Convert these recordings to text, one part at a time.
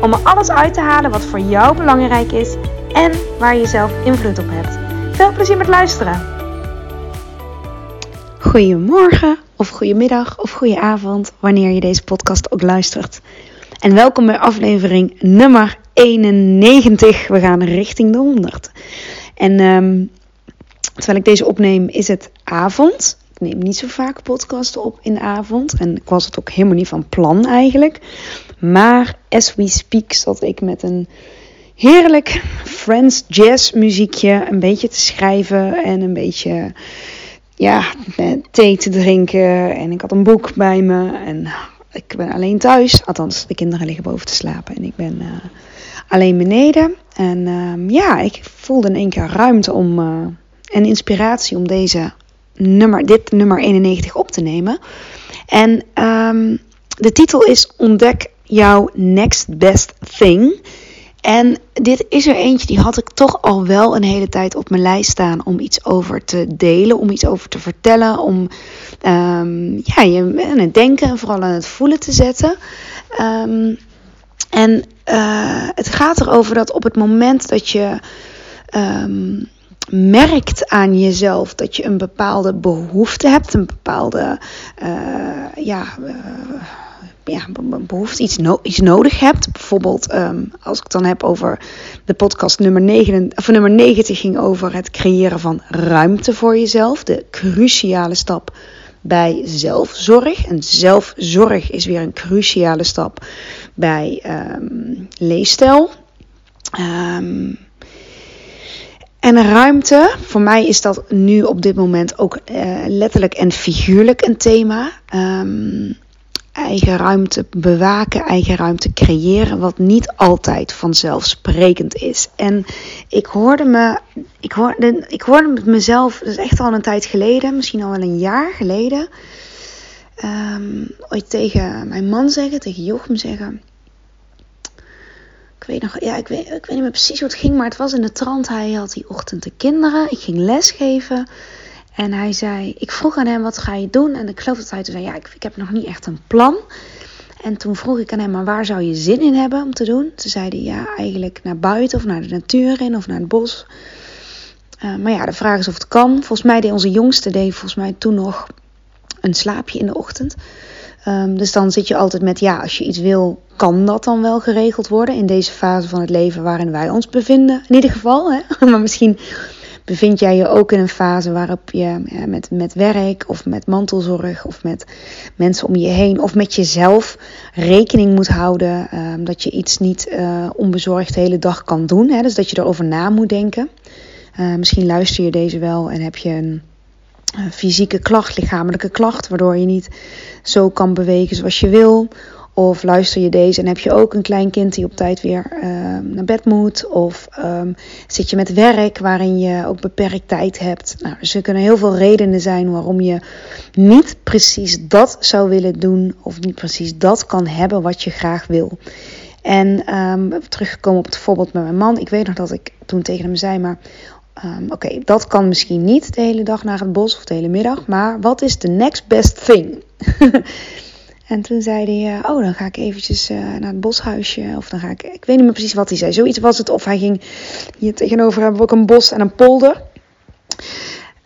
om er alles uit te halen wat voor jou belangrijk is en waar je zelf invloed op hebt. Veel plezier met luisteren. Goedemorgen of goedemiddag of goedenavond wanneer je deze podcast ook luistert. En welkom bij aflevering nummer 91. We gaan richting de 100. En um, terwijl ik deze opneem is het avond. Ik neem niet zo vaak podcasten op in de avond. En ik was het ook helemaal niet van plan eigenlijk. Maar as we speak zat ik met een heerlijk Friends jazz muziekje een beetje te schrijven en een beetje ja, thee te drinken. En ik had een boek bij me en ik ben alleen thuis. Althans, de kinderen liggen boven te slapen en ik ben uh, alleen beneden. En uh, ja, ik voelde in één keer ruimte om uh, en inspiratie om deze nummer, dit nummer 91 op te nemen. En um, de titel is Ontdek jouw next best thing. En dit is er eentje die had ik toch al wel een hele tijd op mijn lijst staan om iets over te delen, om iets over te vertellen, om um, ja, je aan het denken en vooral aan het voelen te zetten. Um, en uh, het gaat erover dat op het moment dat je um, merkt aan jezelf dat je een bepaalde behoefte hebt, een bepaalde uh, ja, uh, ja, behoefte, iets, iets nodig hebt. Bijvoorbeeld, um, als ik het dan heb over de podcast nummer, 9, of nummer 90 ging over het creëren van ruimte voor jezelf. De cruciale stap bij zelfzorg. En zelfzorg is weer een cruciale stap bij um, leefstijl. Um, en ruimte, voor mij is dat nu op dit moment ook uh, letterlijk en figuurlijk een thema. Um, eigen ruimte bewaken, eigen ruimte creëren, wat niet altijd vanzelfsprekend is. En ik hoorde me, ik hoorde, ik hoorde met mezelf, dat is echt al een tijd geleden, misschien al wel een jaar geleden, um, ooit tegen mijn man zeggen, tegen Jochem zeggen. Ik weet nog, ja, ik weet, ik weet niet meer precies hoe het ging, maar het was in de trant. Hij had die ochtend de kinderen, ik ging lesgeven. En hij zei, ik vroeg aan hem, wat ga je doen? En ik geloof dat hij toen zei, ja, ik, ik heb nog niet echt een plan. En toen vroeg ik aan hem, maar waar zou je zin in hebben om te doen? Toen zei hij, ja, eigenlijk naar buiten of naar de natuur in of naar het bos. Uh, maar ja, de vraag is of het kan. Volgens mij deed onze jongste, deed volgens mij toen nog een slaapje in de ochtend. Um, dus dan zit je altijd met, ja, als je iets wil, kan dat dan wel geregeld worden in deze fase van het leven waarin wij ons bevinden. In ieder geval, hè? maar misschien bevind jij je ook in een fase waarop je met, met werk of met mantelzorg of met mensen om je heen of met jezelf rekening moet houden um, dat je iets niet uh, onbezorgd de hele dag kan doen. Hè? Dus dat je erover na moet denken. Uh, misschien luister je deze wel en heb je een uh, fysieke klacht, lichamelijke klacht, waardoor je niet zo kan bewegen zoals je wil. Of luister je deze en heb je ook een klein kind die op tijd weer uh, naar bed moet? Of um, zit je met werk waarin je ook beperkt tijd hebt? Nou, dus er kunnen heel veel redenen zijn waarom je niet precies dat zou willen doen. Of niet precies dat kan hebben wat je graag wil. En um, teruggekomen op het voorbeeld met mijn man. Ik weet nog dat ik toen tegen hem zei, maar oké, dat kan misschien niet de hele dag naar het bos of de hele middag. Maar wat is de next best thing? En toen zei hij, oh, dan ga ik eventjes uh, naar het boshuisje. Of dan ga ik, ik weet niet meer precies wat hij zei. Zoiets was het. Of hij ging, hier tegenover hebben ook een bos en een polder.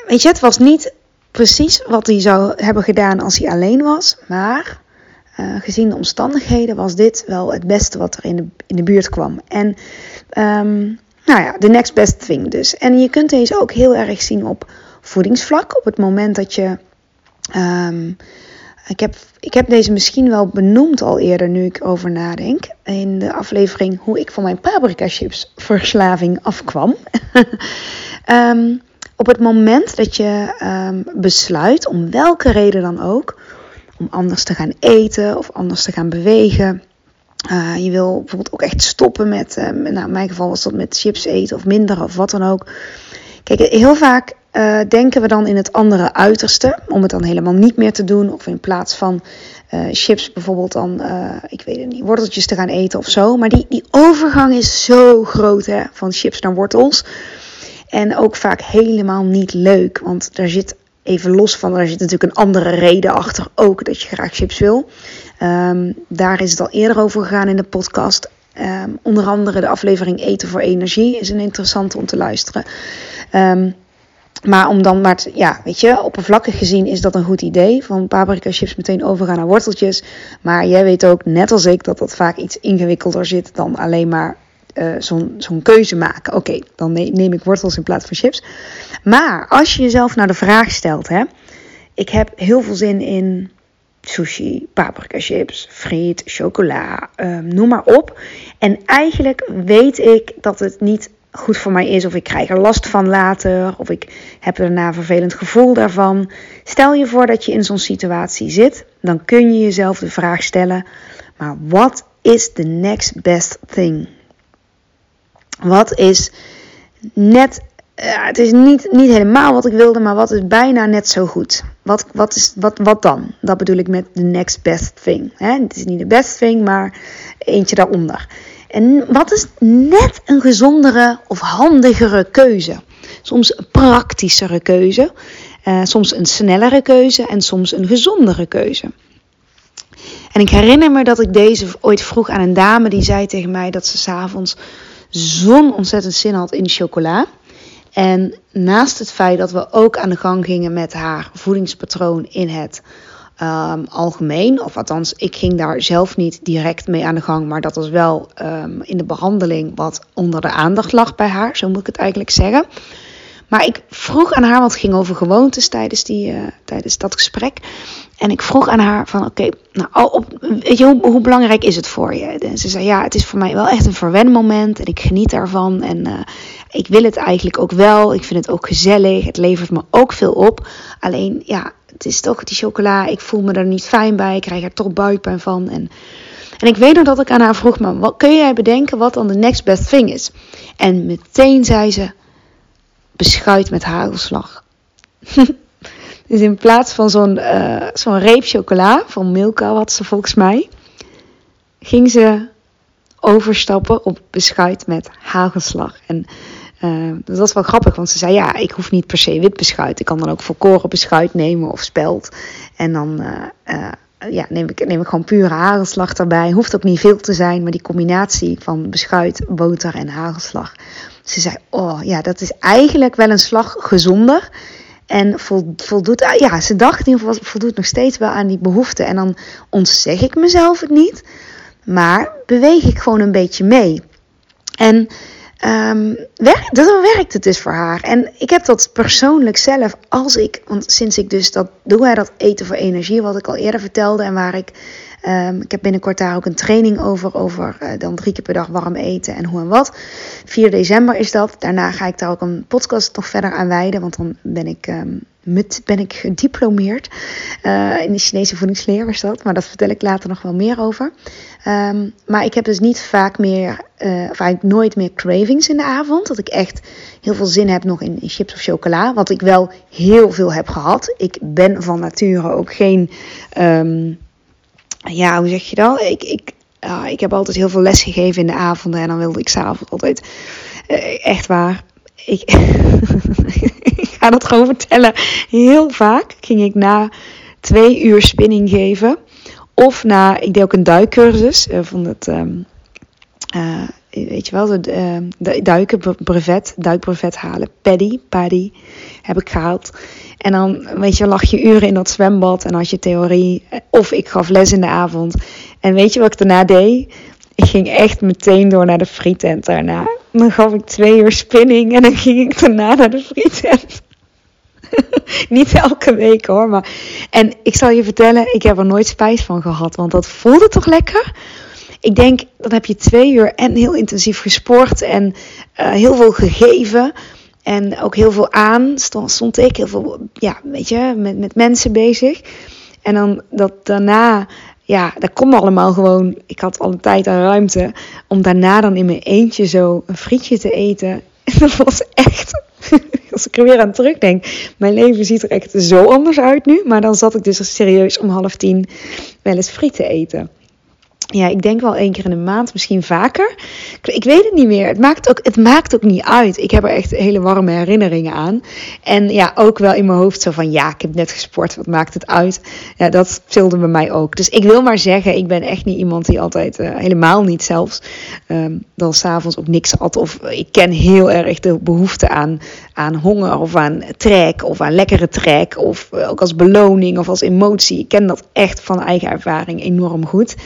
Weet je, het was niet precies wat hij zou hebben gedaan als hij alleen was. Maar uh, gezien de omstandigheden was dit wel het beste wat er in de, in de buurt kwam. En um, nou ja, de next best thing dus. En je kunt deze ook heel erg zien op voedingsvlak. Op het moment dat je... Um, ik heb, ik heb deze misschien wel benoemd al eerder nu ik over nadenk. In de aflevering hoe ik van mijn paprika chips verslaving afkwam. um, op het moment dat je um, besluit, om welke reden dan ook, om anders te gaan eten of anders te gaan bewegen. Uh, je wil bijvoorbeeld ook echt stoppen met, uh, nou in mijn geval was dat met chips eten of minder of wat dan ook. Kijk, heel vaak uh, denken we dan in het andere uiterste om het dan helemaal niet meer te doen. Of in plaats van chips bijvoorbeeld dan, ik weet het niet, worteltjes te gaan eten of zo. Maar die, die overgang is zo groot hè, van chips naar wortels. En ook vaak helemaal niet leuk, want daar zit even los van, er zit natuurlijk een andere reden achter ook dat je graag chips wil. Um, daar is het al eerder over gegaan in de podcast. Um, onder andere de aflevering Eten voor Energie is een interessante om te luisteren. Um, maar om dan maar, te, ja, weet je, oppervlakkig gezien is dat een goed idee. Van paprika chips meteen overgaan naar worteltjes. Maar jij weet ook, net als ik, dat dat vaak iets ingewikkelder zit dan alleen maar uh, zo'n keuze maken. Oké, dan neem ik wortels in plaats van chips. Maar als je jezelf nou de vraag stelt, hè. Ik heb heel veel zin in sushi, paprika chips, friet, chocola, um, noem maar op. En eigenlijk weet ik dat het niet goed voor mij is, of ik krijg er last van later, of ik heb daarna een vervelend gevoel daarvan. Stel je voor dat je in zo'n situatie zit, dan kun je jezelf de vraag stellen: maar what is the next best thing? Wat is net ja, het is niet, niet helemaal wat ik wilde, maar wat is bijna net zo goed. Wat, wat, is, wat, wat dan? Dat bedoel ik met the next best thing. Hè? Het is niet de best thing, maar eentje daaronder. En wat is net een gezondere of handigere keuze? Soms een praktischere keuze, uh, soms een snellere keuze en soms een gezondere keuze. En ik herinner me dat ik deze ooit vroeg aan een dame die zei tegen mij dat ze s'avonds zo'n ontzettend zin had in chocola. En naast het feit dat we ook aan de gang gingen met haar voedingspatroon in het um, algemeen, of althans, ik ging daar zelf niet direct mee aan de gang, maar dat was wel um, in de behandeling wat onder de aandacht lag bij haar, zo moet ik het eigenlijk zeggen. Maar ik vroeg aan haar, want het ging over gewoontes tijdens, die, uh, tijdens dat gesprek. En ik vroeg aan haar van, oké, nou, op, hoe, hoe, belangrijk is het voor je? En ze zei, ja, het is voor mij wel echt een verwenmoment en ik geniet daarvan. En uh, ik wil het eigenlijk ook wel. Ik vind het ook gezellig. Het levert me ook veel op. Alleen, ja, het is toch die chocola. Ik voel me er niet fijn bij. Ik krijg er toch buikpijn van. En, en ik weet nog dat ik aan haar vroeg, maar wat kun jij bedenken wat dan de next best thing is? En meteen zei ze, beschuit met hagelslag. dus in plaats van zo'n uh, zo'n reep chocola van Milka, wat ze volgens mij, ging ze overstappen op beschuit met hagelslag. En uh, dat was wel grappig, want ze zei: Ja, ik hoef niet per se wit beschuit. Ik kan dan ook volkoren beschuit nemen of speld. En dan uh, ja, neem, ik, neem ik gewoon pure hagelslag erbij. Hoeft ook niet veel te zijn, maar die combinatie van beschuit, boter en hagelslag. Ze zei: Oh ja, dat is eigenlijk wel een slag gezonder. En voldoet, ja, ze dacht in ieder geval, voldoet nog steeds wel aan die behoeften. En dan ontzeg ik mezelf het niet, maar beweeg ik gewoon een beetje mee. En Um, werkt, dat werkt het dus voor haar. En ik heb dat persoonlijk zelf, als ik, want sinds ik dus dat doe, hij dat eten voor energie, wat ik al eerder vertelde en waar ik, um, ik heb binnenkort daar ook een training over, over uh, dan drie keer per dag warm eten en hoe en wat. 4 december is dat. Daarna ga ik daar ook een podcast nog verder aan wijden, want dan ben ik um, met, ben ik gediplomeerd uh, in de Chinese voedingsleer was dat. Maar dat vertel ik later nog wel meer over. Um, maar ik heb dus niet vaak meer, uh, of eigenlijk nooit meer cravings in de avond. Dat ik echt heel veel zin heb nog in, chips of chocola. Wat ik wel heel veel heb gehad. Ik ben van nature ook geen, um, ja, hoe zeg je dat? Ik, ik, uh, ik heb altijd heel veel les gegeven in de avonden. En dan wilde ik s'avonds altijd, uh, echt waar, ik, ga dat gewoon vertellen. Heel vaak ging ik na twee uur spinning geven. Of na, ik deed ook een duikcursus uh, van het, um, uh, weet je wel, de, de duiken brevet, duikbrevet halen. Paddy, paddy heb ik gehaald. En dan, weet je, lag je uren in dat zwembad en had je theorie. Of ik gaf les in de avond. En weet je wat ik daarna deed? Ik ging echt meteen door naar de frietent daarna. Dan gaf ik twee uur spinning en dan ging ik daarna naar de frietent. Niet elke week hoor, maar. En ik zal je vertellen, ik heb er nooit spijt van gehad, want dat voelde toch lekker? Ik denk, dan heb je twee uur en heel intensief gesport en uh, heel veel gegeven. En ook heel veel aan stond, stond ik, heel veel, ja, weet je, met, met mensen bezig. En dan dat daarna ja, dat komt allemaal gewoon. Ik had al een tijd en ruimte om daarna dan in mijn eentje zo een frietje te eten. En dat was echt, als ik er weer aan terugdenk, mijn leven ziet er echt zo anders uit nu. Maar dan zat ik dus serieus om half tien wel eens friet te eten ja, ik denk wel één keer in de maand, misschien vaker. Ik weet het niet meer. Het maakt, ook, het maakt ook niet uit. Ik heb er echt hele warme herinneringen aan. En ja, ook wel in mijn hoofd zo van, ja, ik heb net gesport, wat maakt het uit? Ja, dat vulde bij mij ook. Dus ik wil maar zeggen, ik ben echt niet iemand die altijd, uh, helemaal niet zelfs, um, dan s'avonds ook niks at. Of ik ken heel erg de behoefte aan, aan honger of aan trek of aan lekkere trek. Of ook als beloning of als emotie. Ik ken dat echt van eigen ervaring enorm goed.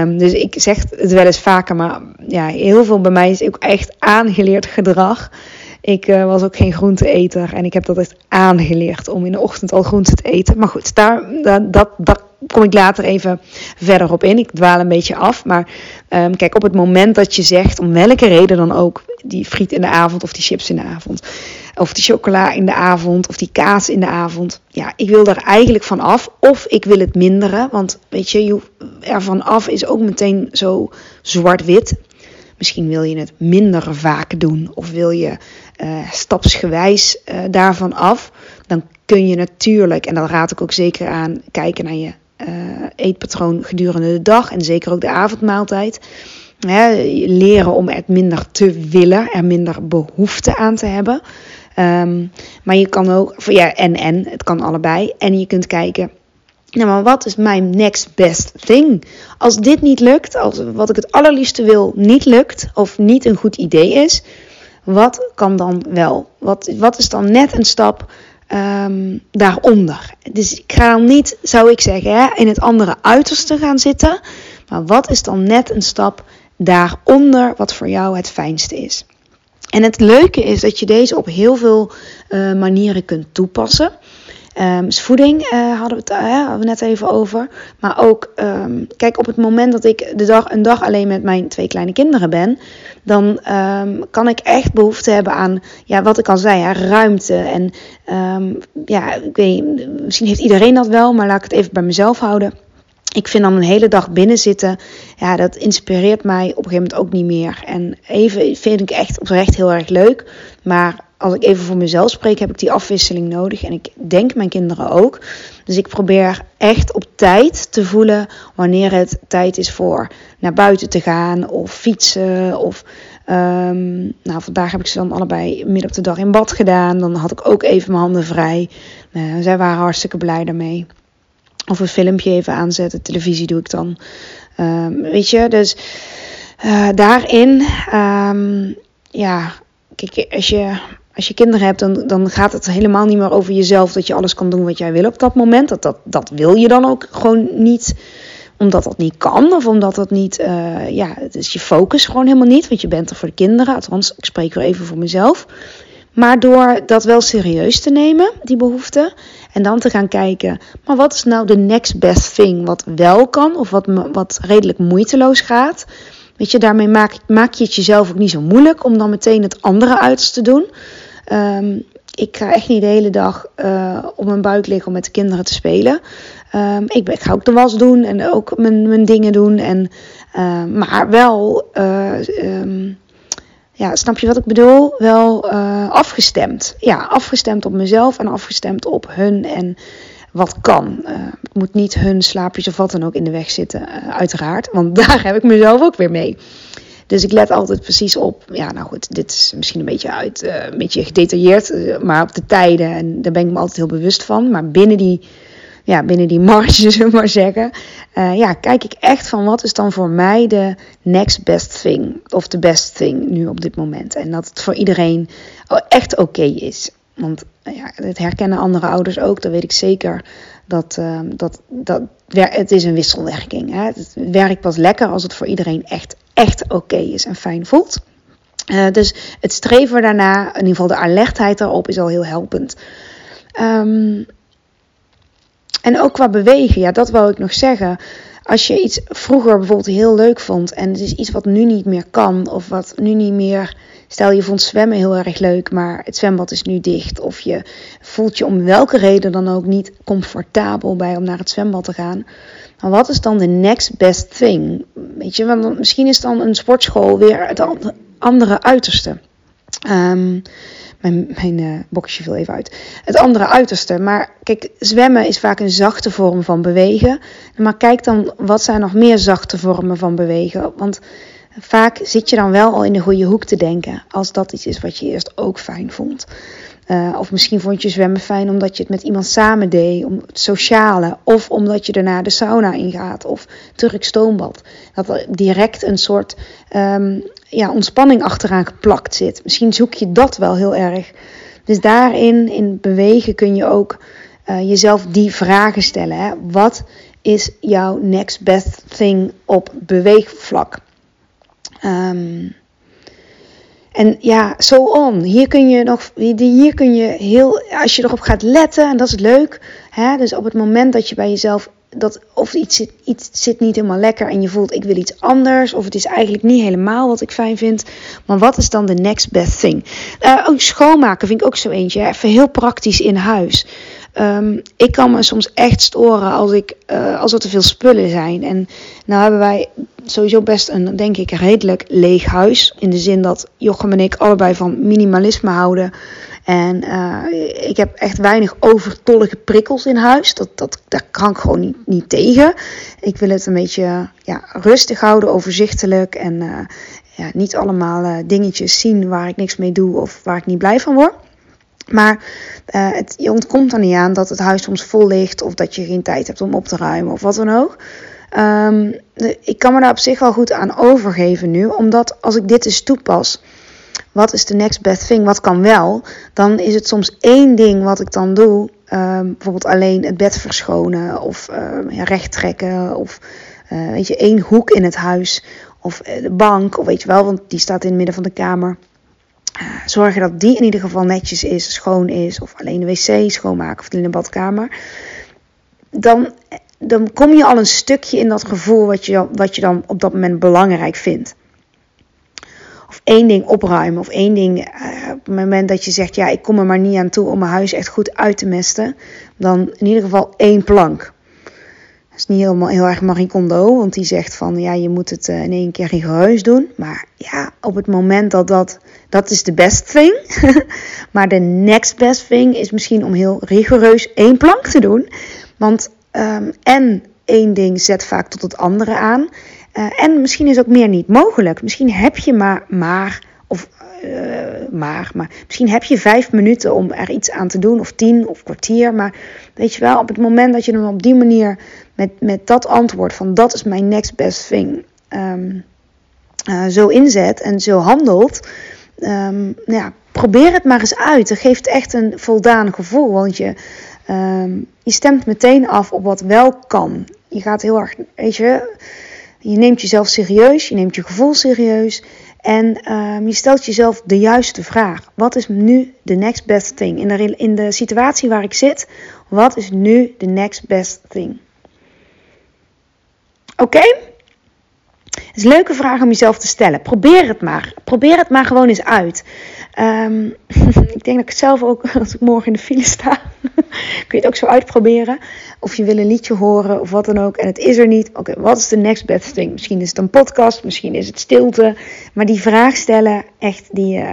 Um, dus ik zeg het wel eens vaker, maar ja, heel veel bij mij is ook echt aangeleerd gedrag. Ik uh, was ook geen groenteeter en ik heb dat echt aangeleerd om in de ochtend al groente te eten. Maar goed, daar, dat, dat, kom ik later even verder op in. Ik dwaal een beetje af. Maar um, kijk, op het moment dat je zegt, om welke reden dan ook, die friet in de avond of die chips in de avond. Of die chocola in de avond of die kaas in de avond. Ja, ik wil daar eigenlijk van af. Of ik wil het minderen. Want weet je, ervan af is ook meteen zo zwart-wit. Misschien wil je het minder vaak doen. Of wil je uh, stapsgewijs uh, daarvan af. Dan kun je natuurlijk, en dat raad ik ook zeker aan, kijken naar je uh, eetpatroon gedurende de dag. En zeker ook de avondmaaltijd. leren om het minder te willen, er minder behoefte aan te hebben. Um, maar je kan ook, ja, en en, het kan allebei. En je kunt kijken, nou maar wat is mijn next best thing? Als dit niet lukt, als wat ik het allerliefste wil niet lukt, of niet een goed idee is, wat kan dan wel? Wat, wat is dan net een stap um, daaronder? Dus ik ga dan niet, zou ik zeggen, hè, in het andere uiterste gaan zitten. Maar wat is dan net een stap daaronder wat voor jou het fijnste is? En het leuke is dat je deze op heel veel uh, manieren kunt toepassen. Um, dus voeding uh, hadden, we het, hadden we net even over. Maar ook, um, kijk, op het moment dat ik de dag, een dag alleen met mijn twee kleine kinderen ben, dan um, kan ik echt behoefte hebben aan, ja, wat ik al zei, ja, ruimte. En ja, ik weet, misschien heeft iedereen dat wel, maar laat ik het even bij mezelf houden ik vind dan een hele dag binnen zitten, ja, dat inspireert mij op een gegeven moment ook niet meer. En even vind ik echt oprecht heel erg leuk. Maar als ik even voor mezelf spreek, heb ik die afwisseling nodig. En ik denk mijn kinderen ook. Dus ik probeer echt op tijd te voelen wanneer het tijd is voor naar buiten te gaan of fietsen. Of um, nou, vandaag heb ik ze dan allebei midden op de dag in bad gedaan. Dan had ik ook even mijn handen vrij. Uh, zij waren hartstikke blij daarmee. Of een filmpje even aanzetten. Televisie doe ik dan. Um, weet je, dus uh, daarin, um, ja, kijk, als je, als je kinderen hebt, dan, dan gaat het helemaal niet meer over jezelf. Dat je alles kan doen wat jij wil op dat moment. Dat, dat, dat wil je dan ook gewoon niet omdat dat niet kan of omdat dat niet, uh, ja, het is je focus gewoon helemaal niet, want je bent er voor de kinderen. Althans, ik spreek weer even voor mezelf. Maar door dat wel serieus te nemen, die behoefte, en dan te gaan kijken, maar wat is nou de next best thing wat wel kan of wat, wat redelijk moeiteloos gaat. Weet je, daarmee maak, maak je het jezelf ook niet zo moeilijk om dan meteen het andere uit te doen. Um, ik ga echt niet de hele dag uh, op mijn buik liggen om met de kinderen te spelen. Um, ik, ik, ga ook de was doen en ook mijn, mijn dingen doen. En, uh, maar wel uh, um, ja, snap je wat ik bedoel? Wel uh, afgestemd. Ja, afgestemd op mezelf en afgestemd op hun en wat kan. Uh, het moet niet hun slaapjes of wat dan ook in de weg zitten, uh, uiteraard. Want daar heb ik mezelf ook weer mee. Dus ik let altijd precies op. Ja, nou goed, dit is misschien een beetje uit, een beetje gedetailleerd, maar op de tijden. En daar ben ik me altijd heel bewust van. Maar binnen die ja, binnen die marge, zullen we maar zeggen. Uh, ja, kijk ik echt van wat is dan voor mij de next best thing. Of de best thing nu op dit moment. En dat het voor iedereen echt oké is. Want ja, het herkennen andere ouders ook, dat weet ik zeker. Dat, uh, dat, dat het is een wisselwerking. Hè. Het werkt pas lekker als het voor iedereen echt, echt oké is en fijn voelt. Dus het streven daarna, in ieder geval de alertheid daarop, is al heel helpend. Um, en ook qua bewegen, ja, dat wou ik nog zeggen. als je iets vroeger bijvoorbeeld heel leuk vond en het is iets wat nu niet meer kan, of wat nu niet meer. Stel je vond zwemmen heel erg leuk, maar het zwembad is nu dicht. Of je voelt je om welke reden dan ook niet comfortabel bij om naar het zwembad te gaan. Maar wat is dan de next best thing? Weet je, want misschien is dan een sportschool weer het andere uiterste. Um, mijn, mijn uh, viel even uit. Het andere uiterste. Maar kijk, zwemmen is vaak een zachte vorm van bewegen. Maar kijk dan, wat zijn nog meer zachte vormen van bewegen? Want vaak zit je dan wel al in de goede hoek te denken. Als dat iets is wat je eerst ook fijn vond. Uh, of misschien vond je zwemmen fijn omdat je het met iemand samen deed, om het sociale. Of omdat je daarna de sauna ingaat of Turk stoombad. Dat direct een soort um, ja, ontspanning achteraan geplakt zit. Misschien zoek je dat wel heel erg. Dus daarin, in bewegen, kun je ook uh, jezelf die vragen stellen. Hè? Wat is jouw next best thing op beweegvlak? Um, en ja, so on. Hier kun je nog, hier kun je heel, als je erop gaat letten, en dat is leuk. Hè? Dus op het moment dat je bij jezelf, dat of iets zit, iets zit niet helemaal lekker en je voelt ik wil iets anders, of het is eigenlijk niet helemaal wat ik fijn vind. Maar wat is dan de next best thing? Uh, ook schoonmaken vind ik ook zo eentje. Hè? Even heel praktisch in huis. Um, ik kan me soms echt storen als, ik, uh, als er te veel spullen zijn. En nou hebben wij sowieso best een, denk ik, redelijk leeg huis. In de zin dat Jochem en ik allebei van minimalisme houden. En uh, ik heb echt weinig overtollige prikkels in huis. Dat, dat, daar kan ik gewoon niet, niet tegen. Ik wil het een beetje ja, rustig houden, overzichtelijk. En uh, ja, niet allemaal dingetjes zien waar ik niks mee doe of waar ik niet blij van word. Maar uh, het, je ontkomt er niet aan dat het huis soms vol ligt of dat je geen tijd hebt om op te ruimen of wat dan ook. Um, ik kan me daar op zich wel goed aan overgeven nu, omdat als ik dit eens toepas, wat is de next best thing, wat kan wel, dan is het soms één ding wat ik dan doe, um, bijvoorbeeld alleen het bed verschonen of uh, ja, recht trekken of uh, weet je, één hoek in het huis of eh, de bank, of weet je wel, want die staat in het midden van de kamer. Uh, zorgen dat die in ieder geval netjes is, schoon is, of alleen de wc schoonmaken of in de badkamer. Dan dan kom je al een stukje in dat gevoel wat je, wat je dan op dat moment belangrijk vindt. Of één ding opruimen. Of één ding uh, op het moment dat je zegt: Ja, ik kom er maar niet aan toe om mijn huis echt goed uit te mesten. Dan in ieder geval één plank. Dat is niet helemaal heel erg Marie Kondo, want die zegt van ja, je moet het uh, in één keer rigoureus doen. Maar ja, op het moment dat dat, dat is de best thing. maar de next best thing is misschien om heel rigoureus één plank te doen. Want Um, en één ding zet vaak tot het andere aan. Uh, en misschien is ook meer niet mogelijk. Misschien heb je maar, maar of uh, maar, maar misschien heb je vijf minuten om er iets aan te doen, of tien of kwartier. Maar weet je wel, op het moment dat je dan op die manier met, met dat antwoord van dat is mijn next best thing, um, uh, zo inzet en zo handelt, um, nou ja, probeer het maar eens uit. Dat geeft echt een voldaan gevoel, want je Um, je stemt meteen af op wat wel kan. Je gaat heel erg, weet je, je neemt jezelf serieus, je neemt je gevoel serieus. En um, je stelt jezelf de juiste vraag. Wat is nu de next best thing? In de, in de situatie waar ik zit, wat is nu de next best thing? Oké? Het is een leuke vraag om jezelf te stellen. Probeer het maar. Probeer het maar gewoon eens uit. Um, denk dat ik het zelf ook, als ik morgen in de file sta, kun je het ook zo uitproberen. Of je wil een liedje horen of wat dan ook. En het is er niet. Oké, wat is de next best thing? Misschien is het een podcast, misschien is het stilte. Maar die vraag stellen, echt, die, uh,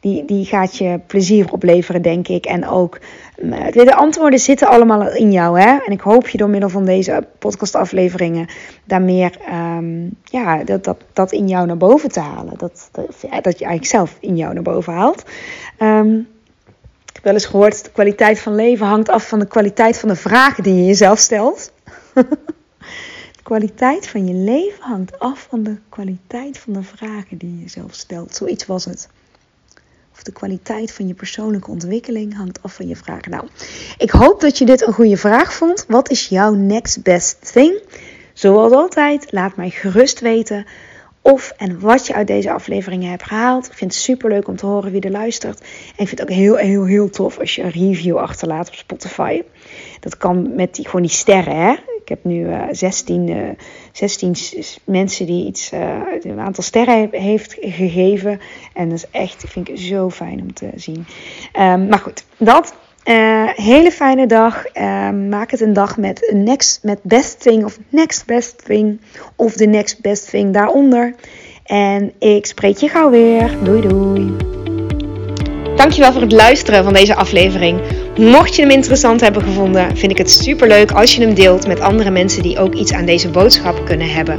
die, die gaat je plezier opleveren, denk ik. En ook, uh, de antwoorden zitten allemaal in jou. Hè? En ik hoop je door middel van deze podcastafleveringen daar meer, um, ja, dat, dat, dat in jou naar boven te halen. Dat, dat, dat je eigenlijk zelf in jou naar boven haalt. Um, ik heb wel eens gehoord, de kwaliteit van leven hangt af van de kwaliteit van de vragen die je jezelf stelt. de kwaliteit van je leven hangt af van de kwaliteit van de vragen die je jezelf stelt. Zoiets was het. Of de kwaliteit van je persoonlijke ontwikkeling hangt af van je vragen. Nou, ik hoop dat je dit een goede vraag vond. Wat is jouw next best thing? Zoals altijd, laat mij gerust weten of en wat je uit deze afleveringen hebt gehaald. Ik vind het super leuk om te horen wie er luistert. En ik vind het ook heel, heel, heel tof als je een review achterlaat op Spotify. Dat kan met die, gewoon die sterren. Hè? Ik heb nu uh, 16, uh, 16 mensen die iets, uh, een aantal sterren heeft gegeven. En dat is echt, vind ik zo fijn om te zien. Um, maar goed, dat. Uh, hele fijne dag. Uh, maak het een dag met next, met best thing of next best thing. Of de next best thing daaronder. En ik spreek je gauw weer. Doei doei. Dankjewel voor het luisteren van deze aflevering. Mocht je hem interessant hebben gevonden, vind ik het super leuk als je hem deelt met andere mensen die ook iets aan deze boodschap kunnen hebben.